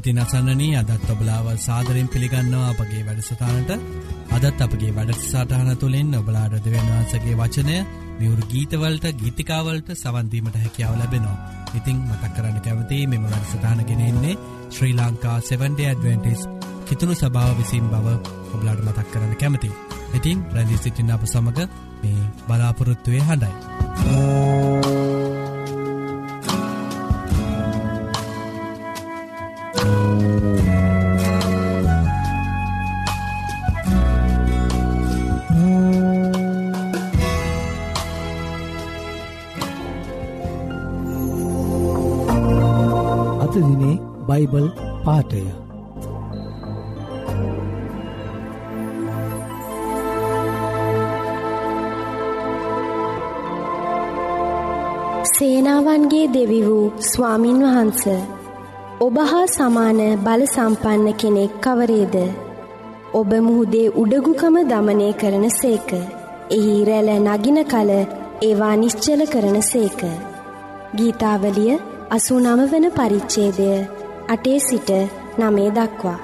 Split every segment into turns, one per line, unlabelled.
ඉතින් අසන්නනී අදත් ඔබලාව සාදරෙන් පිළිගන්නවා අපගේ වැඩසටානට අදත් අපගේ වැඩසාටහන තුළින් ඔබලාඩ දෙවන් වහන්සගේ වචනය මියවරු ගීතවලට ගීතිකාවලට සවන්දීමට හැකියාව ලැබෙනවා. ඉතිං මතක් කරන්න කැවති මෙම වැඩසටානගෙනෙන්නේ ශ්‍රී ලංකා 7ඩ ඇඩවෙන්ටිස් කිතුුණු සභාව විසින් බව ඔබලාඩ මතක් කරන්න කැමති. ඉතිං ප්‍රැදිී සිටින්න අප සමඟ මේ බලාපොරොත්තුවය හඬයි.
අද බයිබල් පාටය
සේනාවන්ගේ දෙවි වූ ස්වාමින් වහන්ස ඔබ හා සමාන බල සම්පන්න කෙනෙක් කවරේද? ඔබ මුහුදේ උඩගුකම දමනය කරන සේක. එහි රැල නගින කල ඒවා නිශ්චල කරන සේක. ගීතාවලිය අසු නම වන පරිච්චේදය අටේ සිට නමේ දක්වා.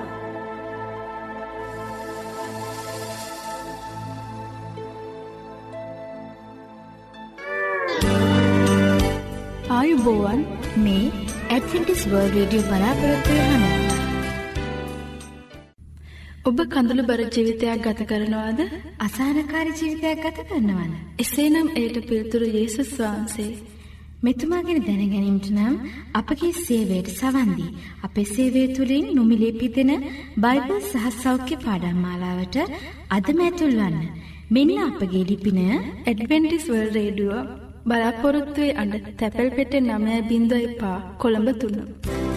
ආයුබෝවන් මේ ඇඩවෙන්ටිස් වර්ල් රේඩියෝ බලාපොරොත්වය හඬයි
ඔබ කඳුළු බර ජීවිතයක් ගත කරනවාද?
අසානකාරි ජීවිතයක් ගත කරනවන
එසේනම් එයට පිළිතුරු යේසුස් වහන්සේ
මෙතුමා ගැන දැනගැනීමට නම් අපගේ සේවයට සවන් දී අපේ සේවය තුලින් නොමිලේ පිදෙන බයිබල් සහ සෞඛ්‍ය පාඩම් මාලාවට අදම ඇතුල්වන්න. මෙන්න අපගේ ලිපින
ඇඩ්වෙන්ටිස් වර්ල්ඩ් රේඩියෝ බලාපොරොත්තු වෙ අඩ තැපැල් පෙටේ 9.5 කොළඹ
3.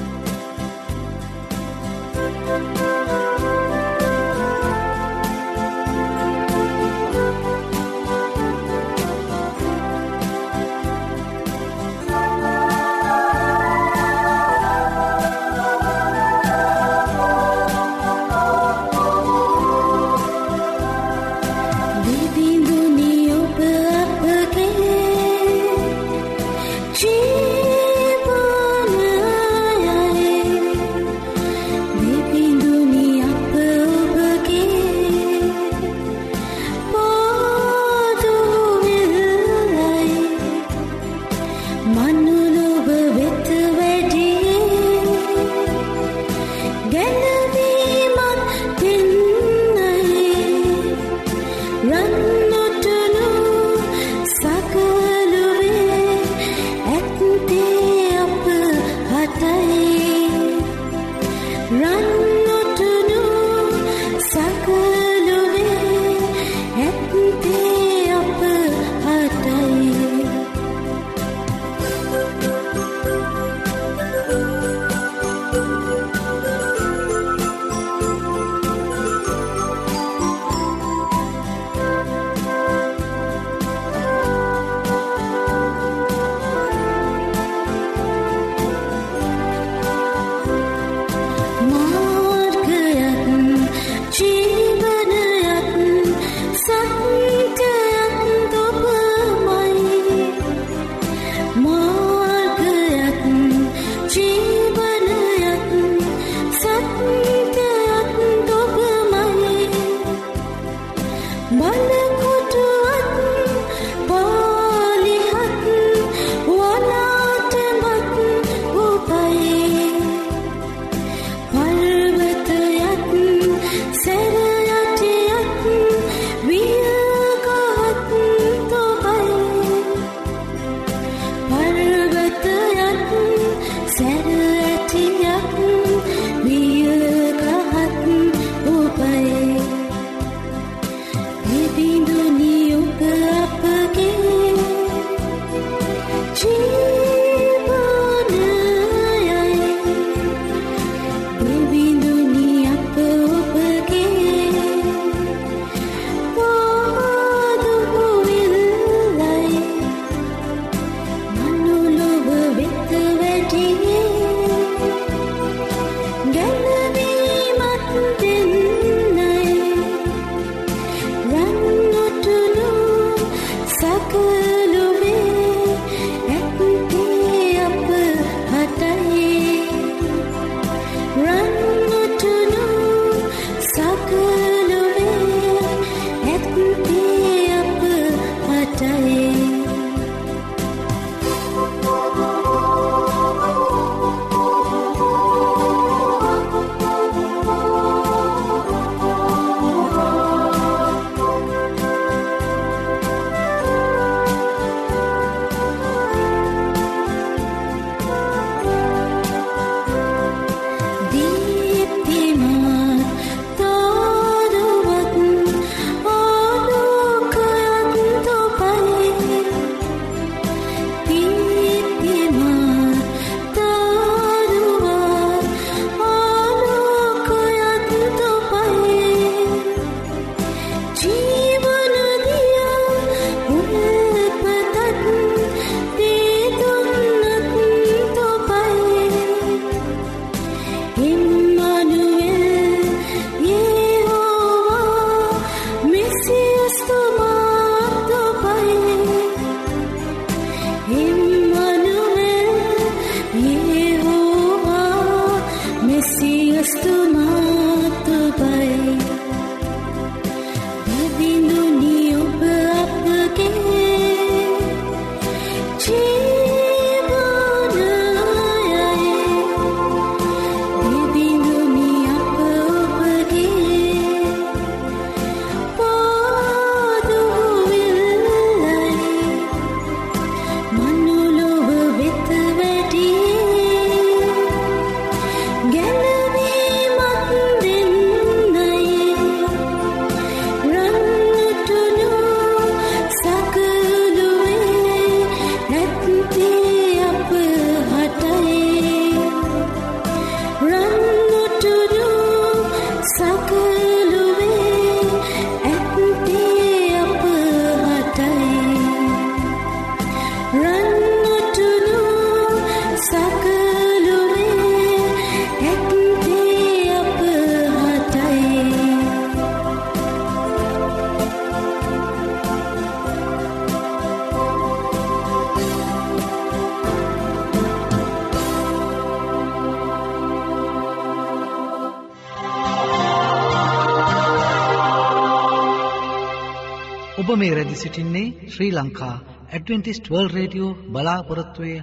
ඔබ
මේ රැදි සිටින්නේ Sri Lanka Adventist world radio බලාපොරොත්තුවය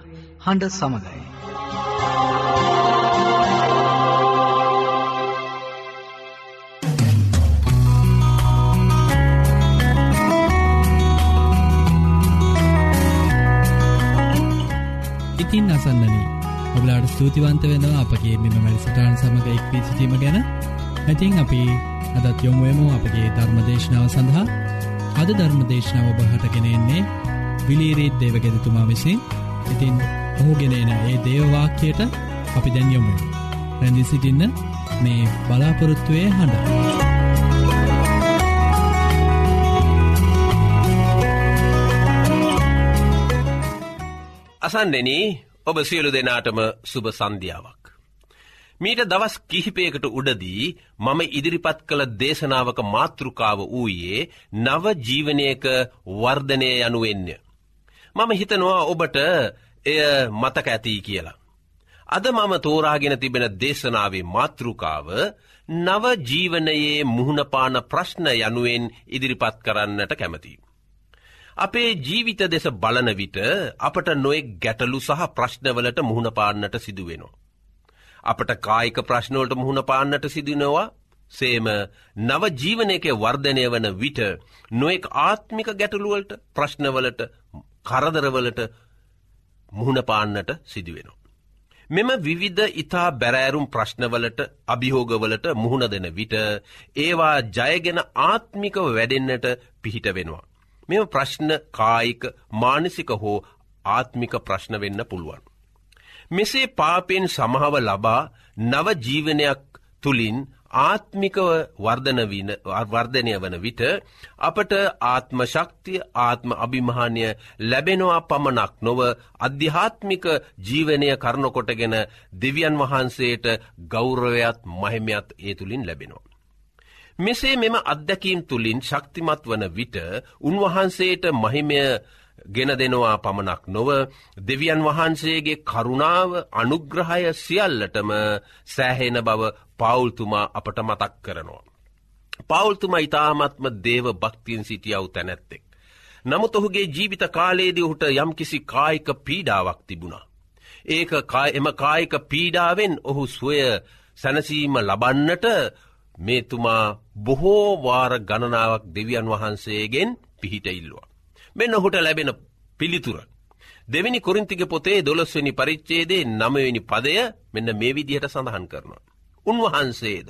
හඬ සමඟයි.
ඉතින් අසන්නනී ඔබලාට ස්තුතිවන්ත වෙනවා අපගේ මෙම මැරිසටාන් සමඟ එක්වී සිටීම ගැන ඇතින් අපි අදත් යොමුුවමු අපගේ ධර්මදේශනාව සඳහා අද ධර්මදේශනාව ඔබහටගෙනෙන්නේ විලීරීත් දේවගෙදතුමා විසින් ඉතින් ඔහුගෙනන ඒ දේවවාක්‍යයට අපි දැන්යොමු රැදි සිටින්න මේ බලාපොරොත්තුවය හඬ.
අසන්නෙන ඔබ සියලු දෙනාටම සුභ සන්ධ්‍යාවක්. මීට දවස් කිහිපයකට උඩදී මම ඉදිරිපත් කළ දේශනාවක මාතෘකාව වූයේ නව ජීවනයක වර්ධනය යනුවෙන්න. මම හිතනවා ඔබට එය මතක ඇතිී කියලා. අද මම තෝරාගෙන තිබෙන දේශනාවේ මාතෘකාව නව ජීවනයේ මුහුණපාන ප්‍රශ්න යනුවෙන් ඉදිරිපත් කරන්නට කැමතියි. අපේ ජීවිත දෙස බලන විට අපට නොෙක් ගැටලු සහ ප්‍රශ්නවලට මුහුණපාන්නට සිදුවෙනවා. අපට කායික ප්‍රශ්නවලට මුහුණ පාන්නට සිදුනවා සේම නව ජීවනයක වර්ධනය වන විට නොෙක් ආත්මික ගැටලුවලට ප්‍රශ්නවලට කරදරවලට මුහුණ පාන්නට සිදුවෙනවා. මෙම විවිධ ඉතා බැරෑරුම් ප්‍රශ්නවලට අභිහෝගවලට මුහුණ දෙන විට ඒවා ජයගෙන ආත්මික වැඩෙන්න්නට පිහිට වෙනවා. මෙම ප්‍රශ්න කායික මානසික හෝ ආත්මික ප්‍රශ්න වෙන්න පුළුවන්. මෙසේ පාපෙන් සමහව ලබා නව ජීවනයක් තුළින් ආත්මිකව වර්ධනය වන විට අපට ආත්ම ශක්තිය ආත්ම අභිමහානය ලැබෙනවා පමණක් නොව අධ්‍යාත්මික ජීවනය කරනකොටගෙන දෙවියන් වහන්සේට ගෞරවයත් මහිමයත් ඒ තුළින් ලැබෙනවා. මෙසේ මෙම අත්දැකීම් තුළින් ශක්තිමත් වන විට උන්වහන්සේට මහිමය ගෙන දෙනවා පමණක් නොව දෙවියන් වහන්සේගේ කරුණාව අනුග්‍රහය සියල්ලටම සෑහෙන බව පවුල්තුමා අපට මතක් කරනවා. පවුල්තුම ඉතාමත්ම දේව භක්තියෙන් සිටියව් තැනැත්තෙක්. නමුත් ඔහුගේ ජීවිත කාලයේදී ඔහුට යම්කිසි කායික පීඩාවක් තිබුණා. ඒක එම කායික පීඩාවෙන් ඔහු සොය සැනසීම ලබන්නට මේතුමා බොහෝ වාර ගණනාවක් දෙවියන් වහන්සේගෙන් පිහිට ඉල්ලවා. මෙන්න ඔහුට ලැබෙන පිළිතුර. දෙවිනි කොරින්තික පොතේ දොළොස්වනි පරිච්චේදේ නමවෙනි පදය මෙන්න මේ විදිහට සඳහන් කරනවා. උන්වහන්සේද.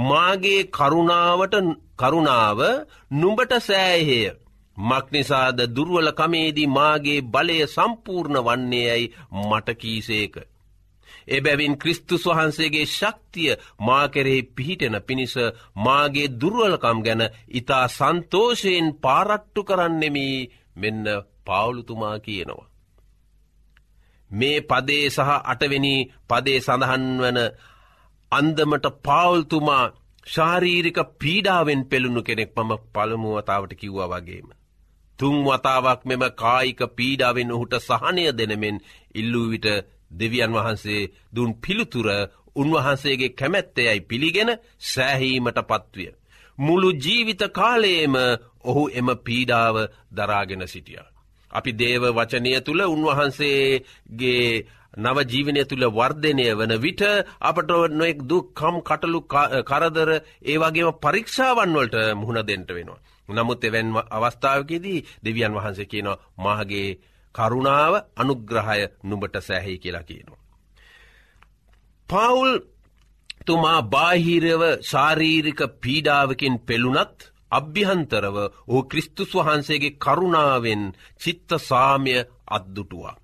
මාගේ කරුණාවට කරුණාව නුඹට සෑහය. මක්නිසාද දුර්වල කමේදී මාගේ බලය සම්පූර්ණ වන්නේ යැයි මටකීසේක. එබැවින් ක්‍රිස්තුස් වහන්සේගේ ශක්තිය මාකෙරෙහි පිහිටෙන පිණිස මාගේ දුර්වලකම් ගැන ඉතා සන්තෝෂයෙන් පාරට්ටු කරන්නෙමී මෙන්න පවුලුතුමා කියනවා. මේ පදේ සහ අටවෙනි පදේ සඳහන් වන අන්දමට පාවුල්තුමා ශාරීරික පීඩාවෙන් පෙළුණු කෙනෙක් මම පළමුුවතාවට කිව්වා වගේම. තුන් වතාවක් මෙම කායික පීඩාවෙන් ඔහුට සහනය දෙනමෙන් ඉල්ලූ විට දෙවියන් වහන්සේ දුන් පිළිතුර උන්වහන්සේගේ කැමැත්තයයි පිළිගෙන සෑහීමට පත්විය. මුළු ජීවිත කාලයේම ඔහු එම පීඩාව දරාගෙන සිටිය. අපි දේව වචනය තුළ උන්වහන්සේගේ නව ජීවනය තුළ වර්ධනය වන විට අපට නොෙක් දුක්කම් කටලු කරදර ඒවාගේම පරීක්ෂාවන් වලට මුහුණ දෙන්ට වෙනවා. නමුත් එවැන් අවස්ථාවකෙදී දෙවියන් වහන්සේ කියනවා මහගේ කරුණාව අනුග්‍රහය නුඹට සැහැහි කියලා කියනවා. පවුල් තුමා බාහිරව ශාරීරික පීඩාවකින් පෙළුනත් අභ්‍යහන්තරව ඕ ක්‍රිස්තුස් වහන්සේගේ කරුණාවෙන් චිත්ත සාමය අත්දුටුවා.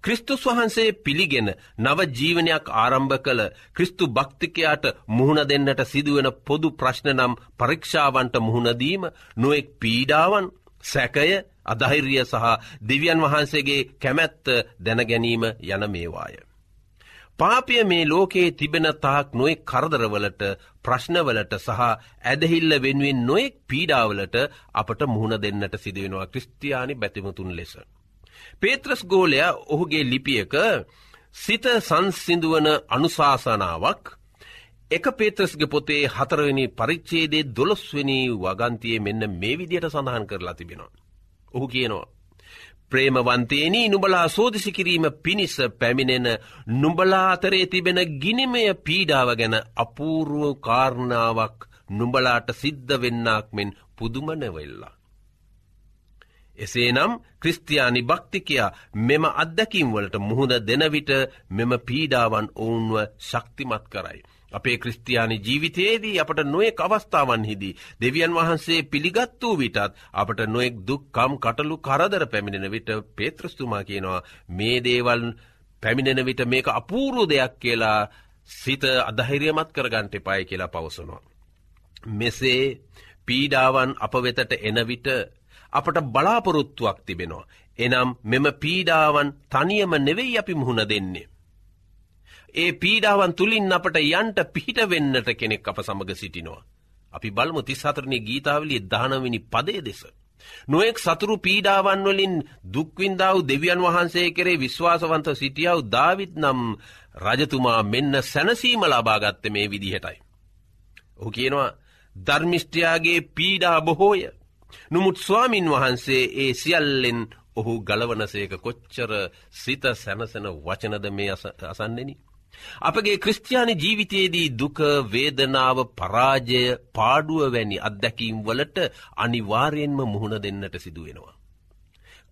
ක්‍රිස්තුස් වහන්සේ පිළිගෙන නව ජීවනයක් ආරම්භ කළ ක්‍රිස්තු භක්තිකයාට මුහුණ දෙන්නට සිදුවෙන පොදු ප්‍රශ්න නම් පරීක්ෂාවන්ට මුහුණදීම නොෙක් පීඩාවන් සැකය අධෛර්ය සහ දෙවියන් වහන්සේගේ කැමැත්ත දැනගැනීම යන මේවාය. පාපය මේ ලෝකයේ තිබෙන තාක් නොෙක් කරදරවලට ප්‍රශ්නවලට සහ ඇදහිල්ල වෙනුවෙන් නොෙක් පීඩාවලට අපට මුහුණ දෙන්නට සිදුවෙනවා ක්‍රස්තියානි බැතිමතුන් ලෙස. පේත්‍රස් ගෝලය ඔහුගේ ලිපියක සිත සංසිදුවන අනුශාසනාවක් එක පේත්‍රස්ගේ පොතේ හතරවෙනි පරිච්චේදේ දොළොස්වනි වගන්තිය මෙන්න මේ විදියට සඳහන් කරලා තිබෙනවා. ඔහු කියනවා. ප්‍රේමවන්තේනී නුබලා සෝදිසි කිරීම පිණිස පැමිණෙන නුඹලා අතරේ තිබෙන ගිනිමය පීඩාව ගැන අපූරුව කාරණාවක් නුඹලාට සිද්ධ වෙන්නක් මෙන් පුදුමනවෙල්ලා. එසේනම් ක්‍රිස්තියානි භක්තිකයා මෙම අත්දැකින්වලට මුහුද දෙනවිට මෙම පීඩාවන් ඔවුන්ව ශක්තිමත් කරයි. අපේ ක්‍රස්තියානි ජීවිතයේදී අපට නොයෙක් අවස්ථාවන්හිදී. දෙවියන් වහන්සේ පිළිගත් වූ විටත් අපට නොෙක් දුක්කම් කටලු කරදර පැමිණෙන විට පේත්‍රස්තුමා කියනවා මේ දේවල් පැමිණෙන විට මේක අපූරු දෙයක් කියලා සිත අදහිරියමත් කරගන්ට එපායි කියලා පවසනවා. මෙසේ පීඩාවන් අප වෙතට එනවිට අපට බලාපොරොත්තුවක් තිබෙනවා. එනම් මෙම පීඩාවන් තනියම නෙවෙයි අපි මුහුණ දෙන්නේ. ඒ පීඩාවන් තුළින් අපට යන්ට පිහිට වෙන්නට කෙනෙක් අප සමඟ සිටිනවා. අපි බලමු තිස්සාතරණය ගීතාවලිය දානවිනි පදේ දෙස. නොෙක් සතුරු පීඩාවන් වලින් දුක්වින්දාව දෙවියන් වහන්සේ කරේ විශ්වාසවන්ත සිටියාව දාවිත් නම් රජතුමා මෙන්න සැනසීම ලබාගත්ත මේ විදිහටයි. ඔහු කියනවා ධර්මිෂ්ටයාගේ පීඩා බොහෝය. නොමුත් ස්වාමින් වහන්සේ ඒ සියල්ලෙන් ඔහු ගලවනසේක කොච්චර සිත සැනසන වචනද මේ අසන්නෙනි. අපගේ ක්‍රස්ටයානි ජීවිතයේදී දුක වේදනාව පරාජය පාඩුව වැනි අත්දැකීම් වලට අනිවාරයෙන්ම මුහුණ දෙන්නට සිදුවෙනවා.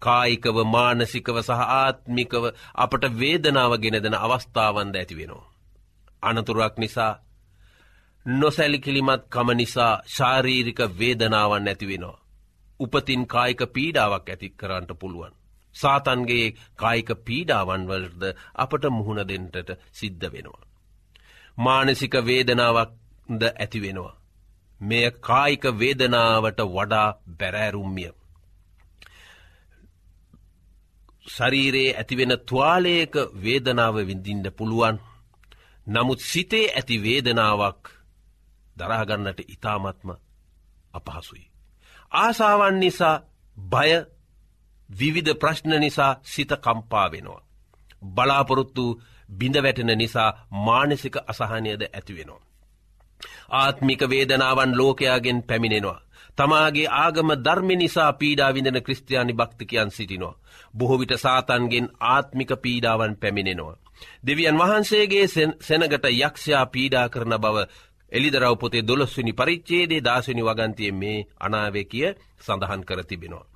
කායිකව මානසිකව සහ ආත්මිකව අපට වේදනාව ගෙන දෙන අවස්ථාවන්ද ඇති වෙනවා. අනතුරක් නිසා නොසැලිකිලිමත් කම නිසා ශාරීරික වේදනාවන් ඇතිවෙනවා. උපතින් කායික පීඩාවක් ඇති කරන්නට පුළුවන්. සාතන්ගේ කායික පීඩාවන් වලද අපට මුහුණ දෙන්නට සිද්ධ වෙනවා. මානසික වේදනාවක්ද ඇති වෙනවා. මෙය කායික වේදනාවට වඩා බැරෑරුම්මිය. ශරීරයේ ඇතිවෙන තුවාලයක වේදනාව විඳින්ට පුළුවන්. නමුත් සිතේ ඇති වේදනාවක් දරාගන්නට ඉතාමත්ම අපහසුයි. ආසාවන් නිසා බය විවිධ ප්‍රශ්න නිසා සිත කම්පා වෙනවා. බලාපොරොත්තු බිඳ වැටෙන නිසා මානසික අසහනයද ඇතිවෙනවා. ආත්මික වේදනාවන් ලෝකයාගෙන් පැමිණෙනවා. තමාගේ ආගම ධර්මි නිසා පීඩා විඳන ක්‍රස්තියානි භක්තිකයන් සිටිනවා. බොහෝවිට සාතන්ගෙන් ආත්මික පීඩාවන් පැමිණෙනවා. දෙවියන් වහන්සේගේ සෙනගට යක්ෂයා පීඩා කරන බව එලිදරව පොතේ දොළොස්වනි පරිච්චේදේ දාසනි වගන්තිය මේ අනාවය කිය සඳහන් කර තිබෙනවා.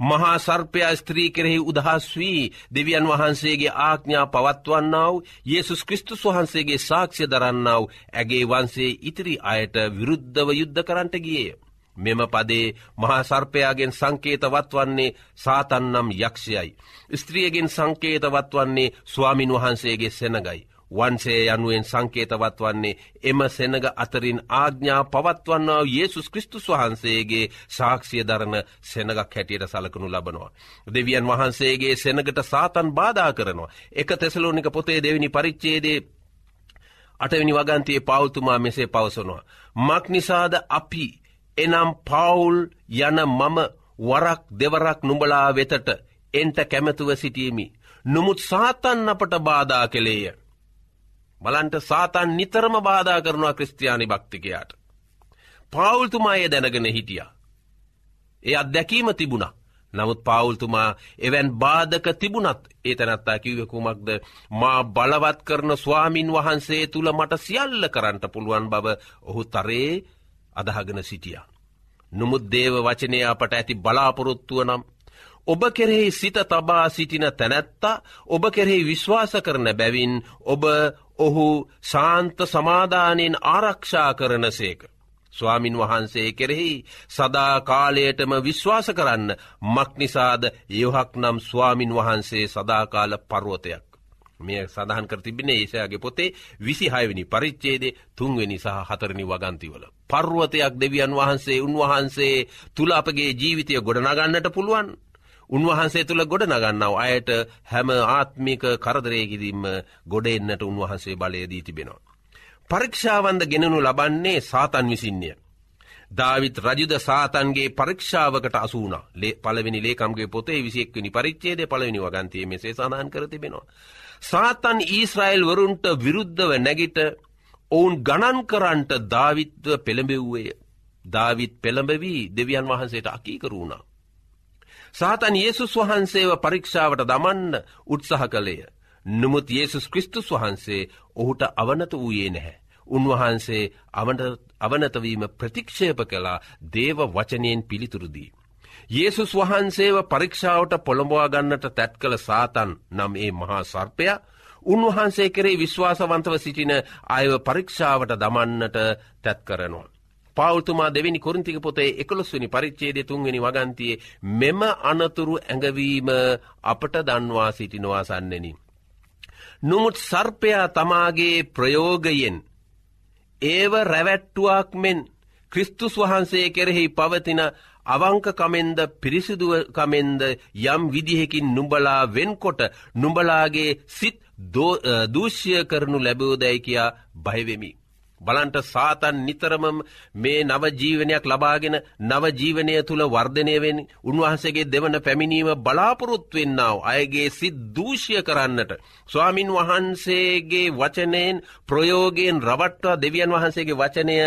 මහා සර්පයා ස්ත්‍රී කෙරෙහි උදහස් වී දෙවියන් වහන්සේගේ ආඥා පවත්වන්නාව යේසුස් කෘස්තුස් වහන්සේගේ සාක්ෂ්‍ය දරන්නාව ඇගේ වන්සේ ඉතිරි අයට විරුද්ධව යුද්ධ කරන්ට ගිය. මෙම පදේ මහා සර්පයාගෙන් සංකේතවත් වන්නේ සාතන්නම් යක්ෂයයි. ස්ත්‍රියගෙන් සංකේතවත් වන්නේ ස්වාමින් වහන්සේගේ සෙනගයි. වන්සේ යනුවෙන් සංකේතවත් වන්නේ එම සෙනග අතරින් ආග්ඥා පවත්වන්නාව යේසුස් කෘස්තුස් වහන්සේගේ සාක්ෂිය දරන සෙනගක් හැටියට සලකනු ලබනවා. දෙවියන් වහන්සේගේ සෙනගට සාතන් බාධා කරනවා. එක තෙසලෝනික පොතේ දෙවිනි පරිච්චේදේ අටවිනි වගන්තයේ පවුතුමා මෙසේ පවසනවා. මක් නිසාද අපි එනම් පවුල් යන මම වරක් දෙවරක් නුඹලා වෙතට එන්ට කැමැතුව සිටීමි. නොමුත් සාතන් අපට බාධා කෙළේය. බලන්ට සාතන් නිතරම බාධා කරනවා ක්‍රස්තියානි භක්තිකයාට. පවුල්තුමා එය දැනගෙන හිටිය. ඒ අත්දැකීම තිබුණ. නමුත් පවුල්තුමා එවැන් බාධක තිබුණත් ඒ තැනත්තා කිවකුමක්ද මා බලවත් කරන ස්වාමින් වහන්සේ තුළ මට සියල්ල කරන්නට පුළුවන් බව ඔහු තරේ අදහගෙන සිටිය. නොමුත් දේව වචනය අපට ඇති බලාපොරොත්තුව නම් ඔබ කෙරෙහි සිත තබා සිටින තැනැත්තා ඔබ කෙරෙහි විශ්වාස කරන බැවින් ඔබ ඔහු ශාන්ත සමාධානයෙන් ආරක්ෂා කරන සේක. ස්වාමින් වහන්සේ කෙරෙහි සදා කාලයටම විශ්වාස කරන්න මක්නිසාද යොහක් නම් ස්වාමින් වහන්සේ සදාකාල පරුවතයක්. මෙය සඳහන් කර තිබෙන ඒසයාගේ පොතේ විසිහයවනි පරිච්චේදේ තුන්වෙනි සහ හතරණි වගන්තිවල. පර්ුවතයක් දෙවියන් වහන්සේ උන්වහන්සේ තුළ අපගේ ජීවිතය ගොඩනගන්නට පුළුවන්. උන්වහන්සේ තුළ ගොඩ නගන්නාව අයට හැම ආත්මික කරදරයකිදිම ගොඩ එන්නට උන්වහන්සේ බලයදී තිබෙනවා. පරීක්ෂාවන්ද ගෙනනු ලබන්නේ සාතන් විසින්ය. ධවිත් රජුද සාතන්ගේ පරීක්ෂාවකට අසුන ලේ පලවෙනි ලේකම්ගේ පොතේ විසිෙක්වනි පරිච්චේද පලවෙනි වගන්තිය මෙසේ සඳහන් කර තිබෙනවා. සාතන් ඊස්රයිල් වරුන්ට විරුද්ධව නැගිට ඔවුන් ගණන් කරන්ට ධවිත්ව පෙළඹෙව්වය ධවිත් පෙළඹවී දෙවියන් වහන්සේට අකීකරුණා. සාතන් ඒසුස් වහන්සේව පරීක්ෂාවට දමන්න උත්සහ කළේය. නමුත් ඒසුස් කෘස්තුස් වහන්සේ ඔහුට අවනත වූයේ නැහැ. උන්වහන්සේ අවනතවීම ප්‍රතික්ෂේප කලා දේව වචනයෙන් පිළිතුරුදී. යේසුස් වහන්සේව පරීක්ෂාවට පොළඹවා ගන්නට තැත් කළ සාතන් නම් ඒ මහා සර්පය උන්වහන්සේ කරේ විශ්වාසවන්තව සිටින අයව පරීක්ෂාවට දමන්නට තැත් කරනවා. පෞල්තුමා දෙවැනි කොරින්තික පොතේ එකොළොස්වනි පරිච්චේද තුන්වෙනි වගන්තියේ මෙම අනතුරු ඇඟවීම අපට දන්වා සිටිනවා සන්නෙන. නොමුත් සර්පයා තමාගේ ප්‍රයෝගයෙන් ඒව රැවැට්ටුවක් මෙන් ක්‍රිස්තුස් වහන්සේ කෙරෙහි පවතින අවංකකමෙන්ද පිරිසිදුවකමෙන්ද යම් විදිහෙකින් නුඹලා වෙන්කොට නුඹලාගේ සිත් දූෂ්‍ය කරනු ලැබෝදැයි කියා බයවෙමි. බලන්ට සාතන් නිතරමම මේ නවජීවනයක් ලබාගෙන නවජීවනය තුළ වර්ධනයවෙන් උන්වහන්සේගේ දෙවන පැමිණීම බලාපොරොත්වෙන්නාව අයගේ සිත් දූෂය කරන්නට. ස්වාමින් වහන්සේගේ වචනයෙන් ප්‍රයෝගයෙන් රවට්ටවා දෙවියන් වහන්සේගේ වචනය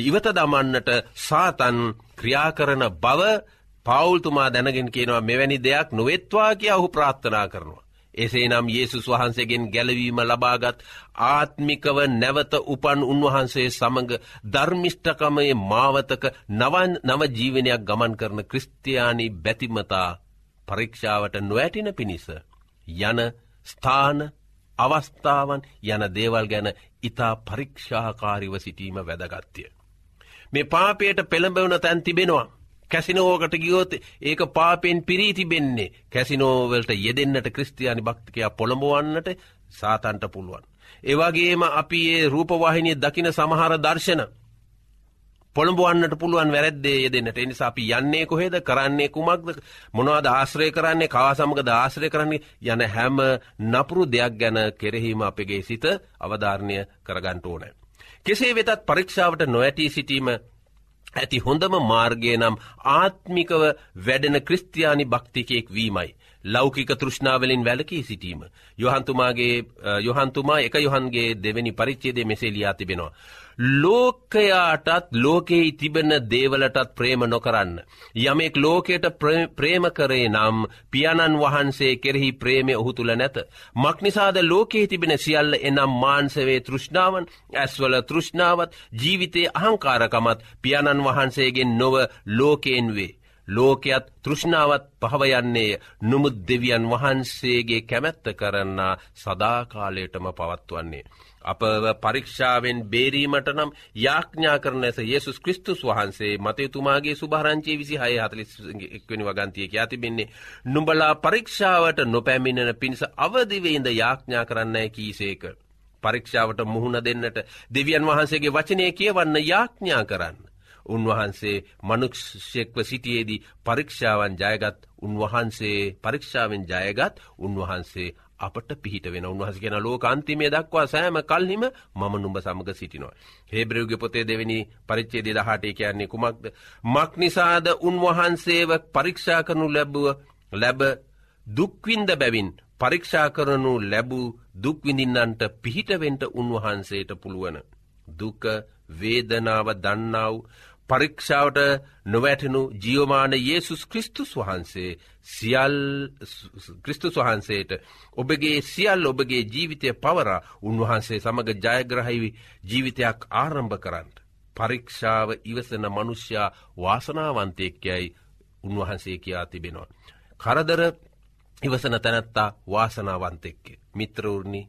ඉවත දමන්නට සාතන් ක්‍රියාකරන බව පවුල්තුමා දැනගෙන කියනවා මෙවැනි දෙයක් නොවෙත්වා කිය ඔහු ප්‍රාත්ථනා කරනවා. එසේ නම් යේසුස් වහන්සේගෙන් ගැලවීම ලබාගත් ආත්මිකව නැවත උපන් උන්වහන්සේ සමඟ ධර්මිෂ්ඨකමයේ මාවතක නවන් නවජීවනයක් ගමන් කරන ක්‍රස්තියානි බැතිමතා පරීක්ෂාවට නොවැටින පිණිස. යන ස්ථාන අවස්ථාවන් යන දේවල් ගැන ඉතා පරීක්ෂාකාරිව සිටීම වැදගත්තිය. මේ පාපයට පෙළඹවන තැන් තිබෙනවා. කැසිනෝකට ගියෝත ඒක පාපෙන් පිරී තිබෙන්නේ කැසිනෝවලට යෙදෙන්න්නට ක්‍රස්තියානි භක්තිකයා පොළඹවන්නට සාතන්ට පුළුවන්. ඒවාගේම අපි ඒ රූපවාහිනිය දකින සමහර දර්ශන පොළඹුවන්නට පුළුවන් වැරද්දේ යෙදෙන්න්නට එනිසා අපි යන්නේ කොහෙද කරන්නේ කුමක්ද මොනවද ආශ්‍රය කරන්නේ කවා සමග ආශ්‍රය කරන්නේ යන හැම නපුරු දෙයක් ගැන කෙරෙහීම අපගේ සිත අවධාරණය කරගන්ට ඕනෑ. කෙසේ වෙතත් පරීක්ෂාවට නොඇටී සිටීම ඇති හොඳම මාර්ගය නම් ආත්මිකව වැඩෙන ක්‍රස්තියානි භක්තිකයෙක් වීමයි. ලෞකික තෘෂ්ණාවලින් වැලකී සිටීම. යොහන්තුමාගේ යොහන්තුමා එක යොහන්ගේ දෙවැනි පරිච්චේදේ මෙසේලියා තිබෙනවා. ලෝකයාටත් ලෝකෙහි තිබෙන දේවලටත් ප්‍රේම නොකරන්න. යමෙක් ලෝකයට ප්‍රේම කරේ නම් පියාණන් වහන්සේ කෙරෙහි ප්‍රේමය ඔහු තුළ නැත. මක්නිසාද ලෝකෙහි තිබෙන සියල්ල එනම් මාන්සවේ තෘෂ්ණාවන් ඇස්වල තෘෂ්ණාවත් ජීවිතයේ අහංකාරකමත් පියාණන් වහන්සේගෙන් නොව ලෝකයෙන් වේ. ලෝකයත් තෘෂ්ණාවත් පහවයන්නේය නොමුත් දෙවියන් වහන්සේගේ කැමැත්ත කරන්නා සදාකාලයටම පවත්වන්නේ. අප පරීක්ෂාවෙන් බේරීමට නම් යාඥා කරන ඇස යේසුස් කෘස්තුස් වහන්සේ මතයතුමාගේ සුභරංචේ විසි හය හතලිස්ක්වනි වගන්තිය කියා තිබෙන්නේ. නුඹලා පරීක්ෂාවට නොපැමිණෙන පිණිස අවදිවයින්ද යාඥා කරන්නෑ කීසේක. පරීක්ෂාවට මුහුණ දෙන්නට දෙවියන් වහන්සේගේ වචනය කියවන්න යාඥා කරන්න. උන්වහන්සේ මනුක්ෂෙක්ව සිටියේදී පරීක්ෂාවන් ජයගත් උන්වහන්සේ පරීක්ෂාවෙන් ජයගත් උන්වහන්සේ අපට පිහිට වෙන උන්වහස කියෙන ලෝක අන්තිමේ දක්වා සෑම කල්හිම මම නුඹ සමඟ සිටිනවා. හේබ්‍රව්ග පොතේ දෙවැනි පරිච්චේ දෙදහටේ කියන්නේ කුමක්ද. මක් නිසාද උන්වහන්සේව පරීක්ෂා කරනු ලැබුව ලැබ දුක්වින්ද බැවින් පරීක්ෂා කරනු ලැබූ දුක්විඳින්නන්ට පිහිටවෙන්ට උන්වහන්සේට පුළුවන. දුක වේදනාව දන්නාව පරීක්ෂාවට නොවැටනු ජියෝමාන යේසුස් කෘස්තුස් වහන්සේ සියල් ක්‍රිස්තුස් වහන්සේට ඔබගේ සියල් ඔබගේ ජීවිතය පවරා උන්වහන්සේ සමඟ ජයග්‍රහහිවි ජීවිතයක් ආරම්භ කරන්නට. පරීක්ෂාව ඉවසන මනුෂ්‍යයා වාසනාවන්තයෙක්යයි උන්වහන්සේ කියා තිබෙනවා. කරදර ඉවසන තැනැත්තා වාසනාවන්තෙක්ක මිත්‍රවරණි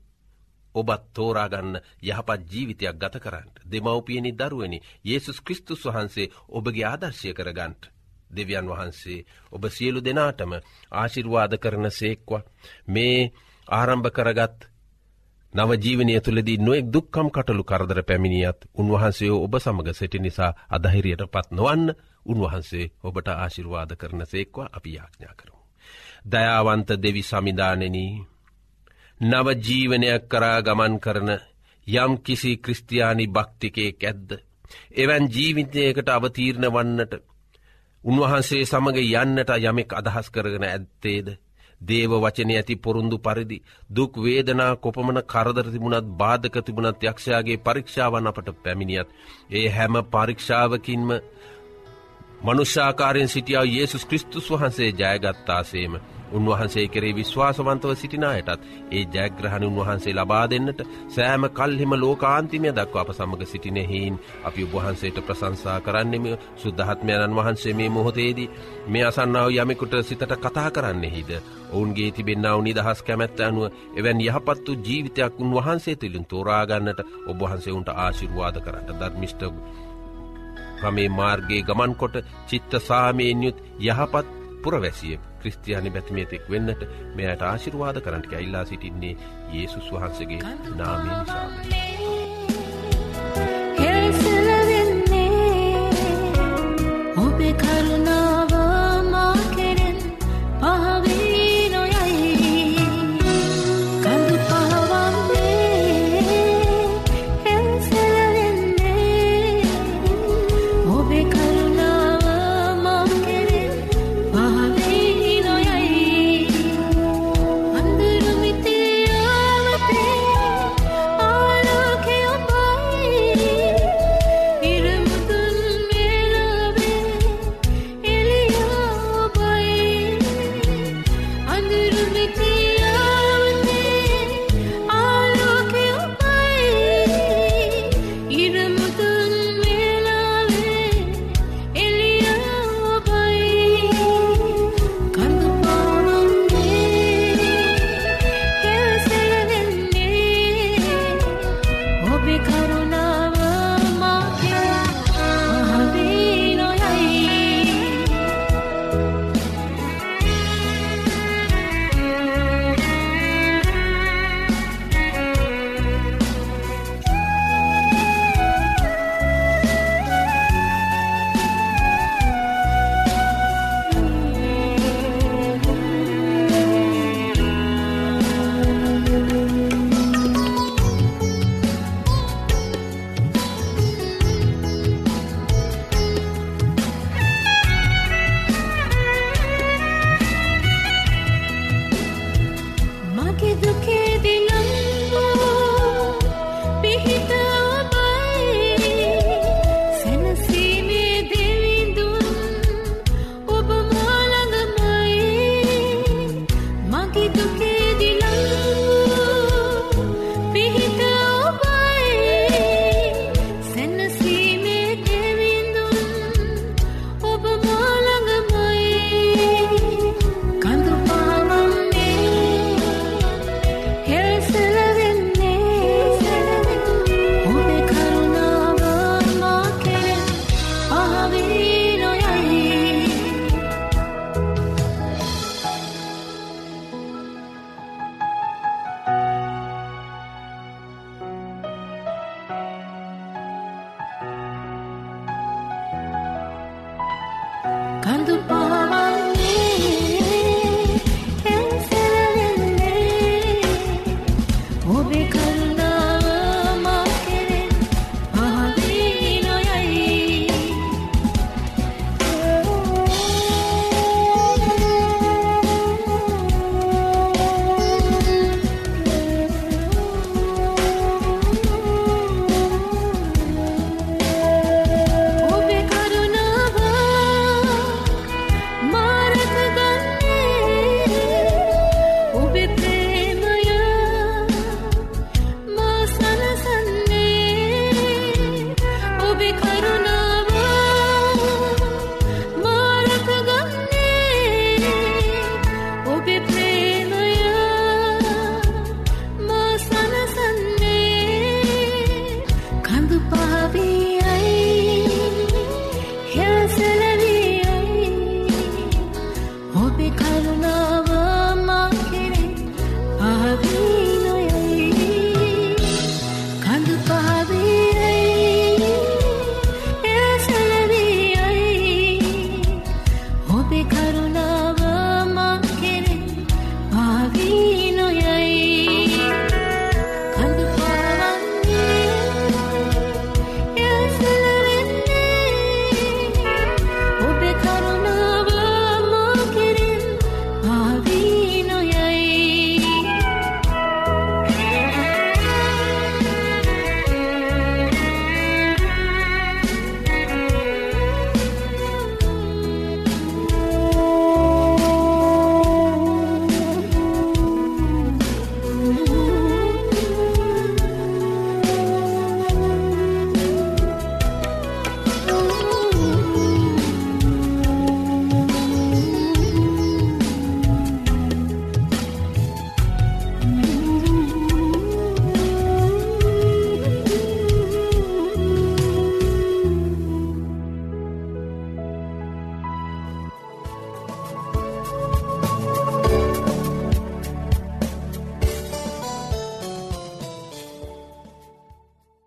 ඔබත් තෝරාගන්න යහපත් ජීවිතයක් ගත කරන්නට දෙමවපියනි දරුවනි ඒසුස් කෘස්තුස් වහන්සේ ඔබගේ ආදර්ශය කරගන්ට. දෙවියන් වහන්සේ ඔබ සියලු දෙනාටම ආශිර්වාද කරන සේක්වා මේ ආරම්භ කරගත් නවජීවනය තුළදී නොෙක් දුක්කම් කටළු කරදර පැමිණියත් උන්වහන්සේ ඔබ සමඟ සිටි නිසා අදහිරියට පත් නොවන්න උන්වහන්සේ ඔබට ආශිර්වාද කරන සේක්වා අපි යාඥා කරමු. දයාවන්ත දෙවි සමිධානනී නවජීවනයක් කරා ගමන් කරන යම් කිසි ක්‍රස්තියානි භක්තිකයෙක් ඇද්ද. එවැන් ජීවිතයකට අවතීරණ වන්නට උන්වහන්සේ සමඟ යන්නට යමෙක් අදහස් කරගෙන ඇත්තේද. දේව වචන ඇති පොරුන්දු පරිදි දුක් වේදනා කොපමන කරදර තිබුණත් බාධක තිබුණත් යක්ෂයාගේ පරීක්ෂාවන් අපට පැමිණියත්. ඒ හැම පරීක්ෂාවකින්ම මනුෂ්‍යාකාරයෙන් සිටියාව ඒසු කෘස්තුස් වහන්සේ ජයගත්තාසේම උන්වහන්සේ කරේ විශ්වාසවන්තව සිටිනායටත් ඒ ජයග්‍රහණ උන්වහන්සේ ලබා දෙන්නට සෑම කල්හෙම ලෝකාන්තිමය දක්ව අප සමඟ සිටිනෙහින් අපි උබහන්සේට ප්‍රසංසා කරන්නෙම සුද්ධහත්මයණන් වහන්සේ මේ මොහොතේදී මේ අසන්නාව යමෙකුට සිතට කතා කරන්නෙහිද. ඔවුන්ගේ තිබෙන්න්නාව නිදහස් කැමැත්ත අනුව එවැන් යහපත්තු ජීවිතයක් උන්වහන්සේ තුළින් තෝරාගන්නට ඔබහන්සේවුන්ට ආශිර්වාද කරට ධර්මිෂ්ට කමේ මාර්ගයේ ගමන්කොට චිත්ත සාමයෙන් යුත් යහපත් පුරවැසිය ක්‍රස්තියානි බැතිමේතෙක් වෙන්නට මෙයට ආශිරවාද කරන්නට ඇල්ලා සිටින්නේ ඒසුස් වහන්සගේ නාමය නිසාම.